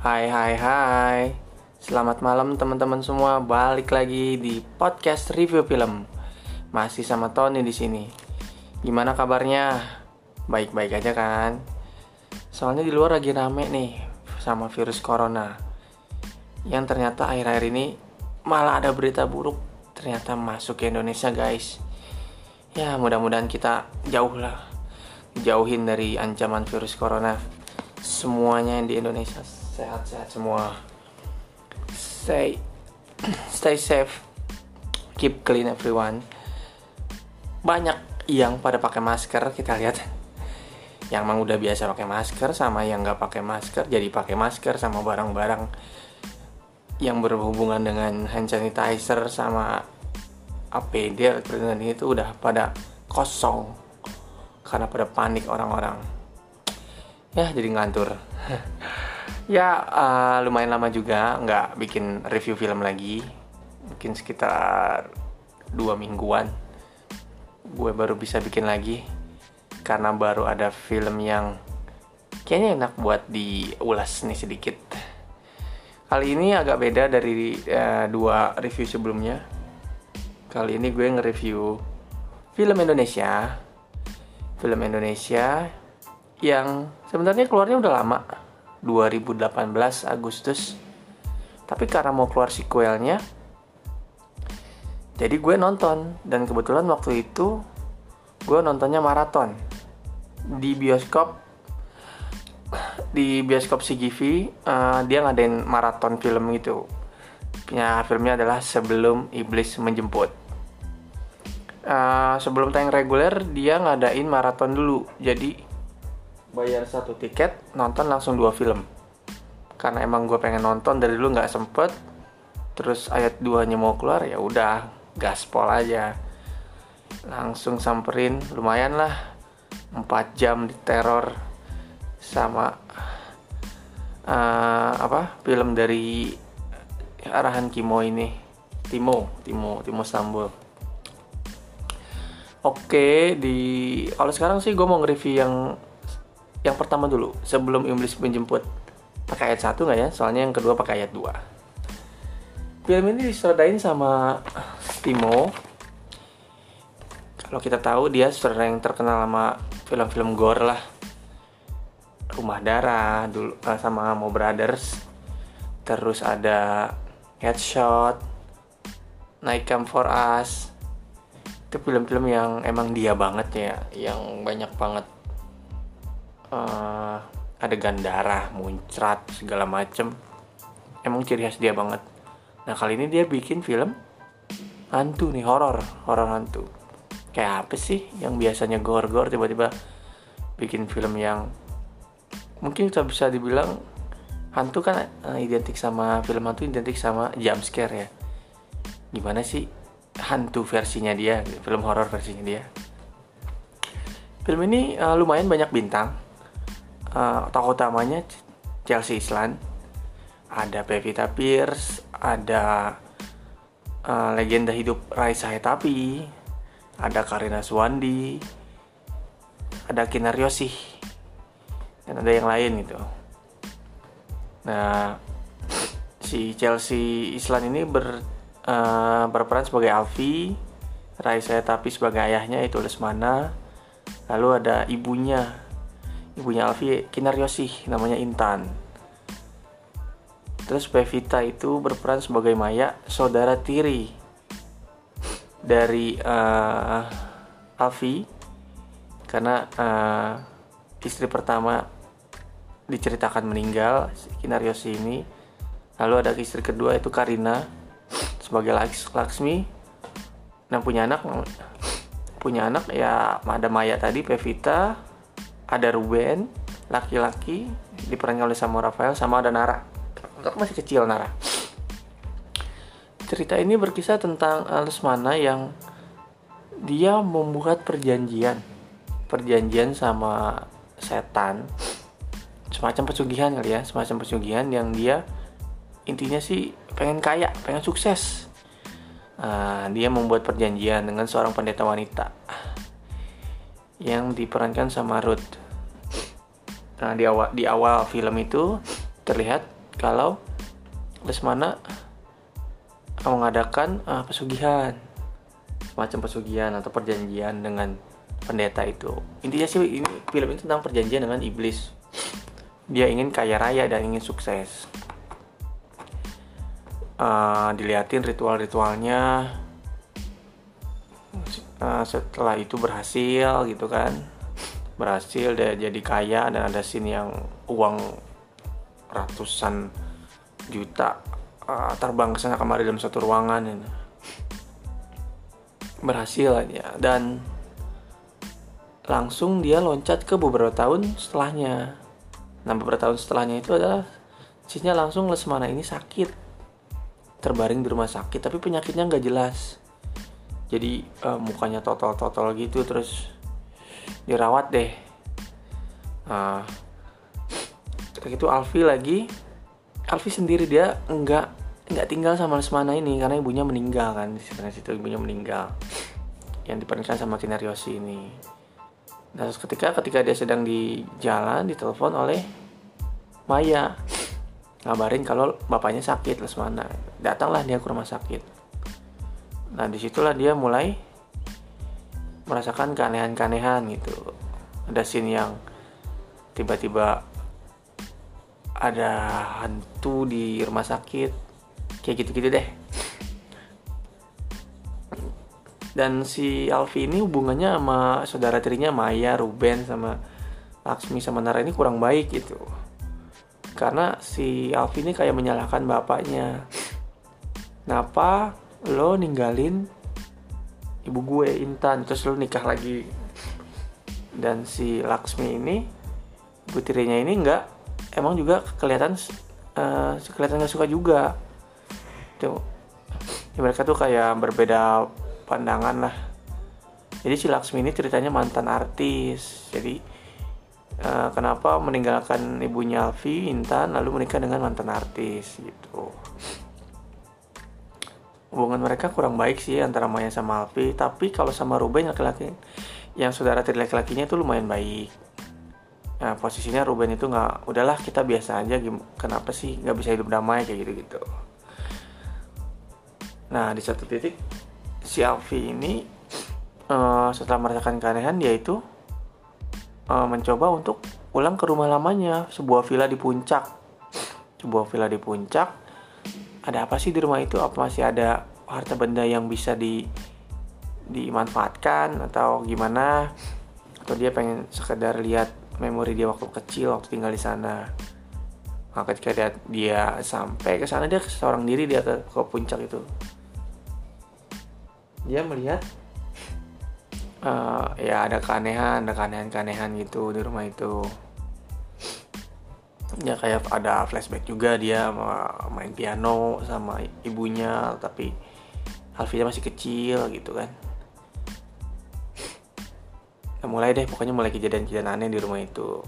Hai hai hai. Selamat malam teman-teman semua. Balik lagi di podcast review film. Masih sama Tony di sini. Gimana kabarnya? Baik-baik aja kan? Soalnya di luar lagi rame nih Sama virus corona. Yang ternyata akhir-akhir ini Malah ada berita buruk Ternyata masuk ke Indonesia guys. Ya mudah-mudahan kita jauh lah. Jauhin dari ancaman virus corona. Semuanya yang di Indonesia sehat-sehat semua. Stay stay safe. Keep clean everyone. Banyak yang pada pakai masker kita lihat. Yang emang udah biasa pakai masker sama yang nggak pakai masker jadi pakai masker sama barang-barang yang berhubungan dengan hand sanitizer sama APD perlindungan itu udah pada kosong karena pada panik orang-orang. Ya jadi ngantur ya uh, lumayan lama juga nggak bikin review film lagi. Mungkin sekitar dua mingguan gue baru bisa bikin lagi. Karena baru ada film yang kayaknya enak buat diulas nih sedikit. Kali ini agak beda dari uh, dua review sebelumnya. Kali ini gue nge-review film Indonesia. Film Indonesia yang sebenarnya keluarnya udah lama 2018 Agustus. Tapi karena mau keluar sequelnya jadi gue nonton. Dan kebetulan waktu itu gue nontonnya maraton di bioskop di bioskop CGV uh, eh, dia ngadain maraton film gitu. Ya filmnya adalah sebelum iblis menjemput. Uh, sebelum tayang reguler dia ngadain maraton dulu. Jadi bayar satu tiket nonton langsung dua film. Karena emang gue pengen nonton dari dulu nggak sempet. Terus ayat 2 nya mau keluar ya udah gaspol aja. Langsung samperin lumayan lah. 4 jam di teror sama uh, apa film dari arahan Kimo ini. Timo Timo Timo Sambul Oke di kalau sekarang sih gue mau nge-review yang yang pertama dulu sebelum iblis menjemput pakai ayat satu nggak ya? Soalnya yang kedua pakai ayat 2 film ini disutradain sama Timo. Kalau kita tahu dia sutradara yang terkenal sama film-film gore lah. Rumah Darah dulu eh, sama Mo Brothers. Terus ada Headshot Night Come For Us. Itu film-film yang emang dia banget ya yang banyak banget uh, adegan darah muncrat segala macem. Emang ciri khas dia banget. Nah kali ini dia bikin film hantu nih horor horor hantu. Kayak apa sih yang biasanya gor-gor tiba-tiba bikin film yang mungkin kita bisa dibilang hantu kan uh, identik sama film hantu identik sama jump scare ya. Gimana sih hantu versinya dia film horor versinya dia? Film ini uh, lumayan banyak bintang uh, tokoh utamanya Chelsea Islan. Ada Pevita Pierce ada uh, legenda hidup Raisa Hetapi ada Karina Suwandi ada Kinar Yosi dan ada yang lain gitu. Nah si Chelsea Islan ini ber, uh, berperan sebagai Alfi Raisa Hetapi sebagai ayahnya itu Lesmana lalu ada ibunya ibunya Alfi Kinaryosi namanya Intan. Terus Pevita itu berperan sebagai Maya saudara tiri dari uh, Alfi karena uh, istri pertama diceritakan meninggal Kinaryosi ini. Lalu ada istri kedua itu Karina sebagai Laksmi. Dan punya anak punya anak ya ada Maya tadi Pevita ada Ruben laki-laki diperankan oleh Samuel Rafael sama ada Nara. Enggak masih kecil Nara. Cerita ini berkisah tentang Lesmana yang dia membuat perjanjian. Perjanjian sama setan. Semacam pesugihan kali ya semacam pesugihan yang dia intinya sih pengen kaya pengen sukses. Uh, dia membuat perjanjian dengan seorang pendeta wanita yang diperankan sama Ruth. Nah, di awal di awal film itu terlihat kalau Lesmana mengadakan uh, pesugihan semacam pesugihan atau perjanjian dengan pendeta itu. Intinya sih ini film itu tentang perjanjian dengan iblis. Dia ingin kaya raya dan ingin sukses. Uh, diliatin ritual-ritualnya uh, setelah itu berhasil gitu kan. Berhasil dia jadi kaya dan ada scene yang uang ratusan juta uh, terbang ke sana kemari dalam satu ruangan ini. Berhasil aja. Dan langsung dia loncat ke beberapa tahun setelahnya. Nah beberapa tahun setelahnya itu adalah Cisnya langsung Lesmana ini sakit. Terbaring di rumah sakit tapi penyakitnya nggak jelas jadi uh, mukanya total-total gitu terus dirawat deh uh, itu Alfi lagi Alfi sendiri dia nggak nggak tinggal sama Lesmana ini karena ibunya meninggal kan sebenarnya situ ibunya meninggal yang diperankan sama Tina Ryoshi ini. Nah, ketika ketika dia sedang di jalan ditelepon oleh Maya ngabarin kalau bapaknya sakit Lesmana. Datanglah dia ke rumah sakit. Nah, di situlah dia mulai merasakan keanehan-keanehan gitu. Ada scene yang tiba-tiba ada hantu di rumah sakit kayak gitu-gitu deh. Dan si Alfi ini hubungannya sama saudara tirinya Maya, Ruben sama Laksmi sama Nara ini kurang baik gitu. Karena si Alfi ini kayak menyalahkan bapaknya. Kenapa lo ninggalin ibu gue Intan terus lo nikah lagi. Dan si Laksmi ini ibu tirinya ini enggak emang juga kelihatan uh, kelihatan gak suka juga. Itu ya mereka tuh kayak berbeda pandangan lah. Jadi si Laksmi ini ceritanya mantan artis. Jadi uh, kenapa meninggalkan ibunya Alfi Intan lalu menikah dengan mantan artis gitu hubungan mereka kurang baik sih antara Maya sama Alfi tapi kalau sama Ruben laki-laki yang saudara tiri laki-lakinya itu lumayan baik. Nah, posisinya Ruben itu nggak, udahlah kita biasa aja, kenapa sih nggak bisa hidup damai? kayak gitu-gitu. Nah di satu titik si Alfi ini uh, setelah merasakan keanehan dia itu uh, mencoba untuk pulang ke rumah lamanya sebuah villa di puncak. Sebuah villa di puncak ada apa sih di rumah itu? Apa masih ada harta benda yang bisa di dimanfaatkan atau gimana? Atau dia pengen sekedar lihat memori dia waktu kecil waktu tinggal di sana? Nah, ketika dia, dia sampai ke sana dia seorang diri dia ke, ke puncak itu. Dia melihat uh, ya ada keanehan ada keanehan-keanehan gitu di rumah itu ya kayak ada flashback juga dia main piano sama ibunya tapi Alvia masih kecil gitu kan. Nah, mulai deh pokoknya mulai kejadian-kejadian aneh di rumah itu.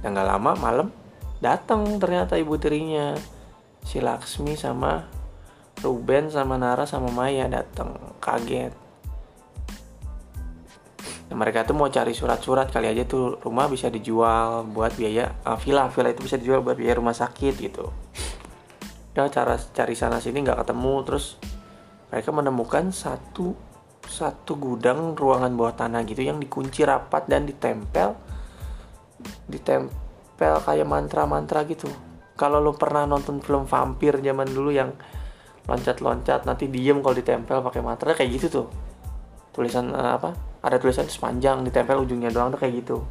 Dan gak lama malam datang ternyata ibu tirinya. Si Laksmi sama Ruben sama Nara sama Maya datang kaget mereka tuh mau cari surat-surat kali aja tuh rumah bisa dijual buat biaya uh, villa villa itu bisa dijual buat biaya rumah sakit gitu. Ya cara cari sana sini nggak ketemu terus mereka menemukan satu satu gudang ruangan bawah tanah gitu yang dikunci rapat dan ditempel ditempel kayak mantra-mantra gitu. Kalau lo pernah nonton film vampir zaman dulu yang loncat-loncat nanti diem kalau ditempel pakai materai kayak gitu tuh. Tulisan uh, apa ada tulisan sepanjang ditempel ujungnya doang tuh kayak gitu.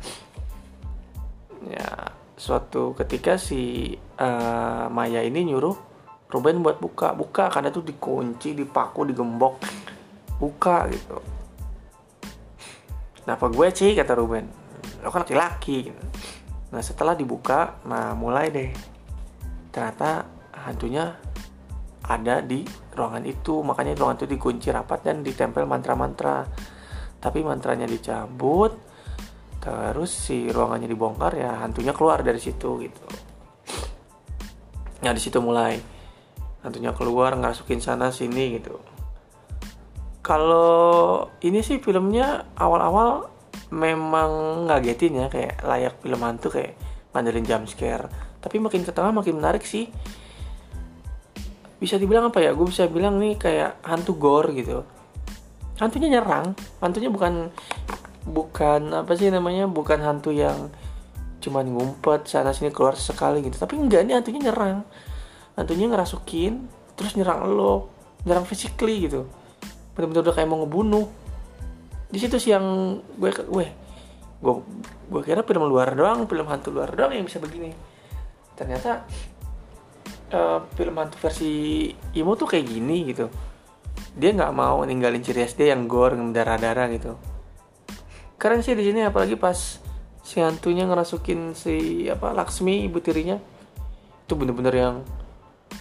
Ya suatu ketika si uh, Maya ini nyuruh Ruben buat buka. Buka karena tuh dikunci dipaku digembok. Buka gitu. Kenapa gue sih? Kata Ruben. Lo kan laki-laki gitu. nah setelah dibuka nah mulai deh. Ternyata hantunya ada di ruangan itu. Makanya ruangan itu dikunci rapat dan ditempel mantra-mantra tapi mantranya dicabut terus si ruangannya dibongkar ya hantunya keluar dari situ gitu. Nah di situ mulai. Hantunya keluar ngerasukin sana sini gitu. Kalau ini sih filmnya awal-awal memang ngagetin ya kayak layak film hantu kayak ngandelin jump scare. Tapi makin ke tengah makin menarik sih. Bisa dibilang apa ya? Gue bisa bilang nih kayak hantu gore gitu hantunya nyerang. Hantunya bukan bukan apa sih namanya bukan hantu yang cuman ngumpet sana sini keluar sekali gitu. Tapi enggak ini hantunya nyerang. Hantunya ngerasukin terus nyerang lo nyerang physically gitu. Bener-bener udah kayak mau ngebunuh. Di situ sih yang gue gue gue gue kira film luar doang film hantu luar doang yang bisa begini. Ternyata uh, film hantu versi Imo tuh kayak gini gitu dia nggak mau ninggalin ciri khas dia yang gore darah darah gitu. Keren sih di sini apalagi pas si hantunya ngerasukin si apa Laksmi ibu tirinya. Itu bener-bener yang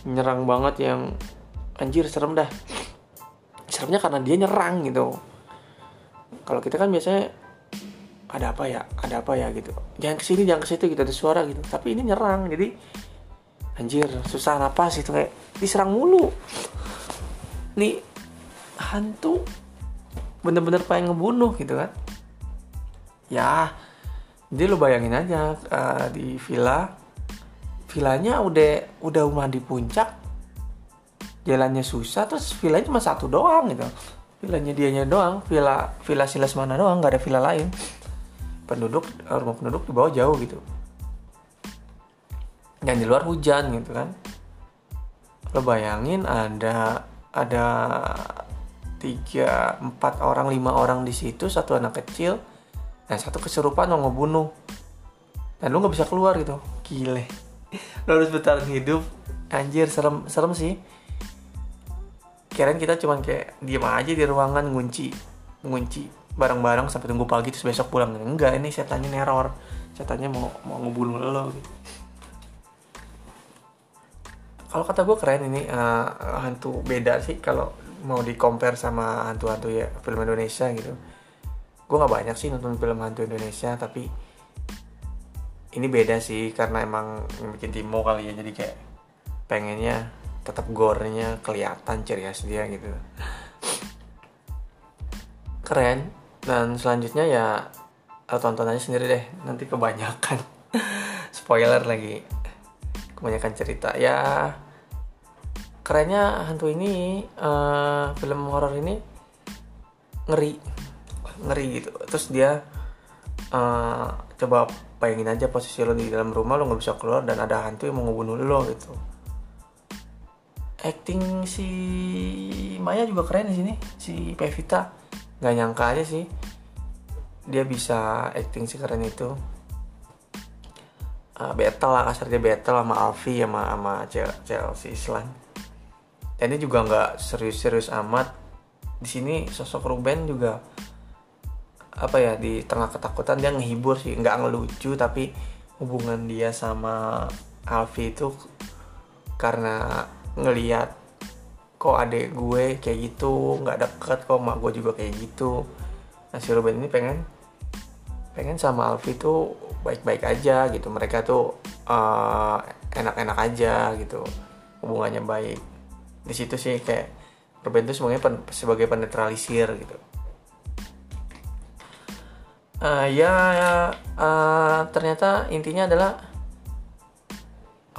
nyerang banget yang anjir serem dah. Seremnya karena dia nyerang gitu. Kalau kita kan biasanya ada apa ya? Ada apa ya? gitu. Jangan ke sini jangan ke situ gitu ada suara gitu. Tapi ini nyerang jadi anjir susah napas itu kayak diserang mulu. Nih hantu bener-bener pengen ngebunuh gitu kan. Ya jadi lo bayangin aja uh, di villa villanya udah udah rumah di puncak jalannya susah terus villanya cuma satu doang gitu. Villanya dianya doang villa villa silas mana doang nggak ada villa lain. Penduduk eh, rumah penduduk di bawah jauh gitu. Dan di luar hujan gitu kan. Lo bayangin ada ada tiga empat orang lima orang di situ satu anak kecil Nah satu kesurupan mau ngebunuh. Dan lu gak bisa keluar gitu. Gile. Lu harus bertahan hidup. Anjir serem, serem sih. Kirain kita cuman kayak diem aja di ruangan ngunci Ngunci bareng-bareng sampai tunggu pagi terus besok pulang. Enggak ini setannya neror Setannya mau mau ngebunuh lo gitu. Kalau kata gue keren ini uh, hantu beda sih. Kalau mau di compare sama hantu-hantu ya film Indonesia gitu. Gue nggak banyak sih nonton film hantu Indonesia tapi ini beda sih karena emang bikin Timo kali ya jadi kayak pengennya tetap gornya kelihatan ciri khas dia gitu. Keren. Dan selanjutnya ya tonton aja sendiri deh nanti kebanyakan. Spoiler lagi. Kebanyakan cerita. Ya kerennya hantu ini uh, film horor ini ngeri ngeri gitu. Terus dia uh, coba bayangin aja posisi lo di dalam rumah lo nggak bisa keluar dan ada hantu yang mau ngebunuh lo gitu. Acting si Maya juga keren di sini si Pevita. Nggak nyangka aja sih dia bisa acting si keren itu. Uh, battle lah kasar dia battle sama Alfi sama sama Chelsea Islan. dan ini juga nggak serius-serius amat. Di sini sosok Ruben juga apa ya di tengah ketakutan dia ngehibur sih. Nggak ngelucu tapi hubungan dia sama Alfi itu karena ngeliat kok adek gue kayak gitu nggak deket kok mak gue juga kayak gitu. Nah si Ruben ini pengen pengen sama Alfi tuh baik-baik aja gitu. Mereka tuh uh, enak-enak aja gitu. Hubungannya baik di situ sih kayak Ruben tuh sebagai pen, sebagai penetralisir gitu. Uh, ya uh, ternyata intinya adalah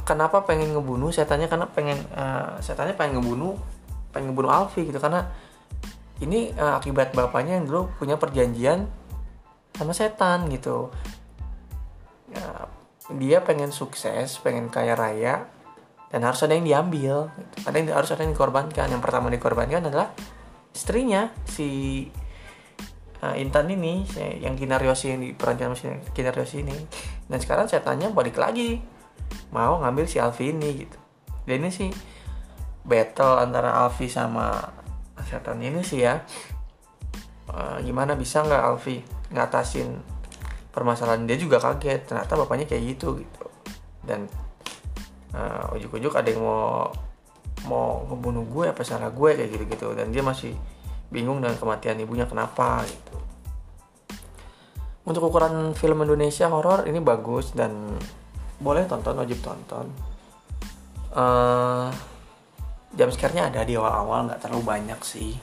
kenapa pengen ngebunuh setannya? Karena pengen uh, setannya pengen ngebunuh pengen ngebunuh Alfi gitu. Karena ini uh, akibat bapaknya yang dulu punya perjanjian sama setan gitu. Ya, dia pengen sukses pengen kaya raya dan harus ada yang diambil. Ada yang harus ada yang dikorbankan. Yang pertama dikorbankan adalah istrinya si uh, Intan ini yang Kinaryoshi yang diperankan sama Kinaryoshi ini. Dan sekarang saya tanya balik lagi. Mau ngambil si Alfi ini gitu. Dan ini sih battle antara Alfi sama setan ini sih ya. Uh, gimana bisa nggak Alfi ngatasin permasalahan? Dia juga kaget. Ternyata bapaknya kayak gitu gitu. Dan uh, ujuk-ujuk ada yang mau mau ngebunuh gue apa salah gue kayak gitu gitu dan dia masih bingung dengan kematian ibunya kenapa gitu. Untuk ukuran film Indonesia horor ini bagus dan boleh tonton wajib tonton. Uh, jam scare-nya ada di awal-awal nggak terlalu banyak sih.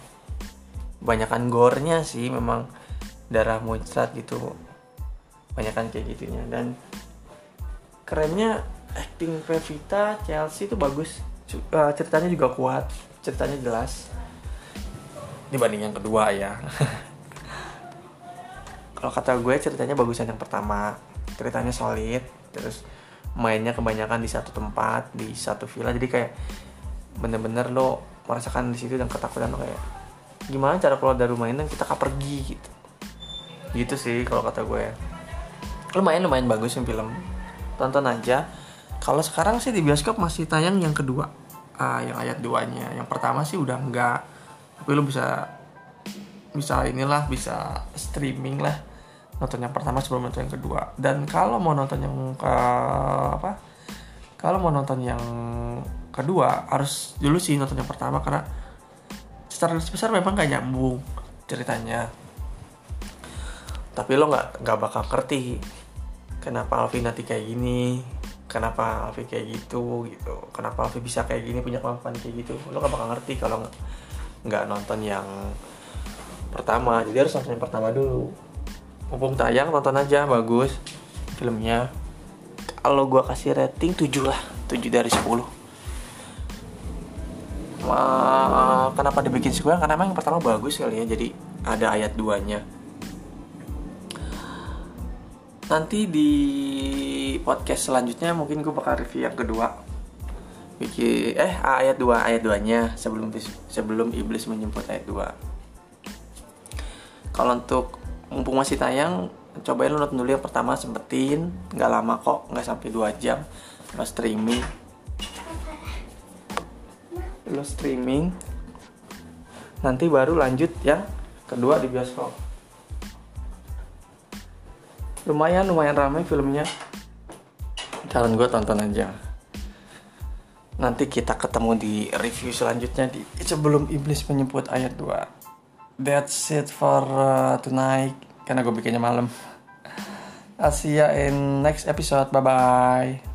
Banyakan gornya sih memang darah muncrat gitu. Banyakan kayak gitunya. Dan kerennya acting Pevita Chelsea itu bagus Eh, ceritanya juga kuat ceritanya jelas. Dibanding yang kedua ya. Kalau kata gue ceritanya bagusan yang pertama. Ceritanya solid terus mainnya kebanyakan di satu tempat di satu villa. Jadi kayak bener-bener lo merasakan di situ dan ketakutan lo kayak gimana cara keluar dari rumah ini dan kita kak pergi gitu. Gitu sih kalau kata gue. Lumayan lumayan bagus yang film. Tonton aja. Kalau sekarang sih di bioskop masih tayang yang kedua ah, yang ayat 2 nya yang pertama sih udah enggak tapi lo bisa bisa inilah bisa streaming lah nonton yang pertama sebelum nonton yang kedua. Dan kalau mau nonton yang ke apa kalau mau nonton yang kedua harus dulu sih nonton yang pertama karena secara besar memang gak nyambung ceritanya. Tapi lo nggak nggak bakal ngerti kenapa Alfi nanti kayak gini kenapa Alfi kayak gitu gitu. Kenapa Alfi bisa kayak gini punya kemampuan kayak gitu? Lo gak bakal ngerti kalau nggak nonton yang pertama. Jadi harus nonton yang pertama dulu. Mumpung tayang nonton aja bagus filmnya. Kalau gua kasih rating 7 lah 7 dari 10 Ma, kenapa dibikin sequel karena emang yang pertama bagus kali ya jadi ada ayat 2 nya nanti di podcast selanjutnya mungkin gue bakal review yang kedua. Bikin eh ayat 2 ayat 2 nya sebelum sebelum iblis menjemput ayat 2 kalau untuk mumpung masih tayang cobain lu nonton dulu yang pertama sempetin. Nggak lama kok nggak sampai 2 jam. Lo streaming. Lo streaming. Nanti baru lanjut yang kedua di bioskop lumayan lumayan ramai filmnya. Calon gue tonton aja. Nanti kita ketemu di review selanjutnya di sebelum iblis menyebut ayat 2 that's it for uh, tonight. Karena gue bikinnya malam. I'll see ya in next episode. Bye bye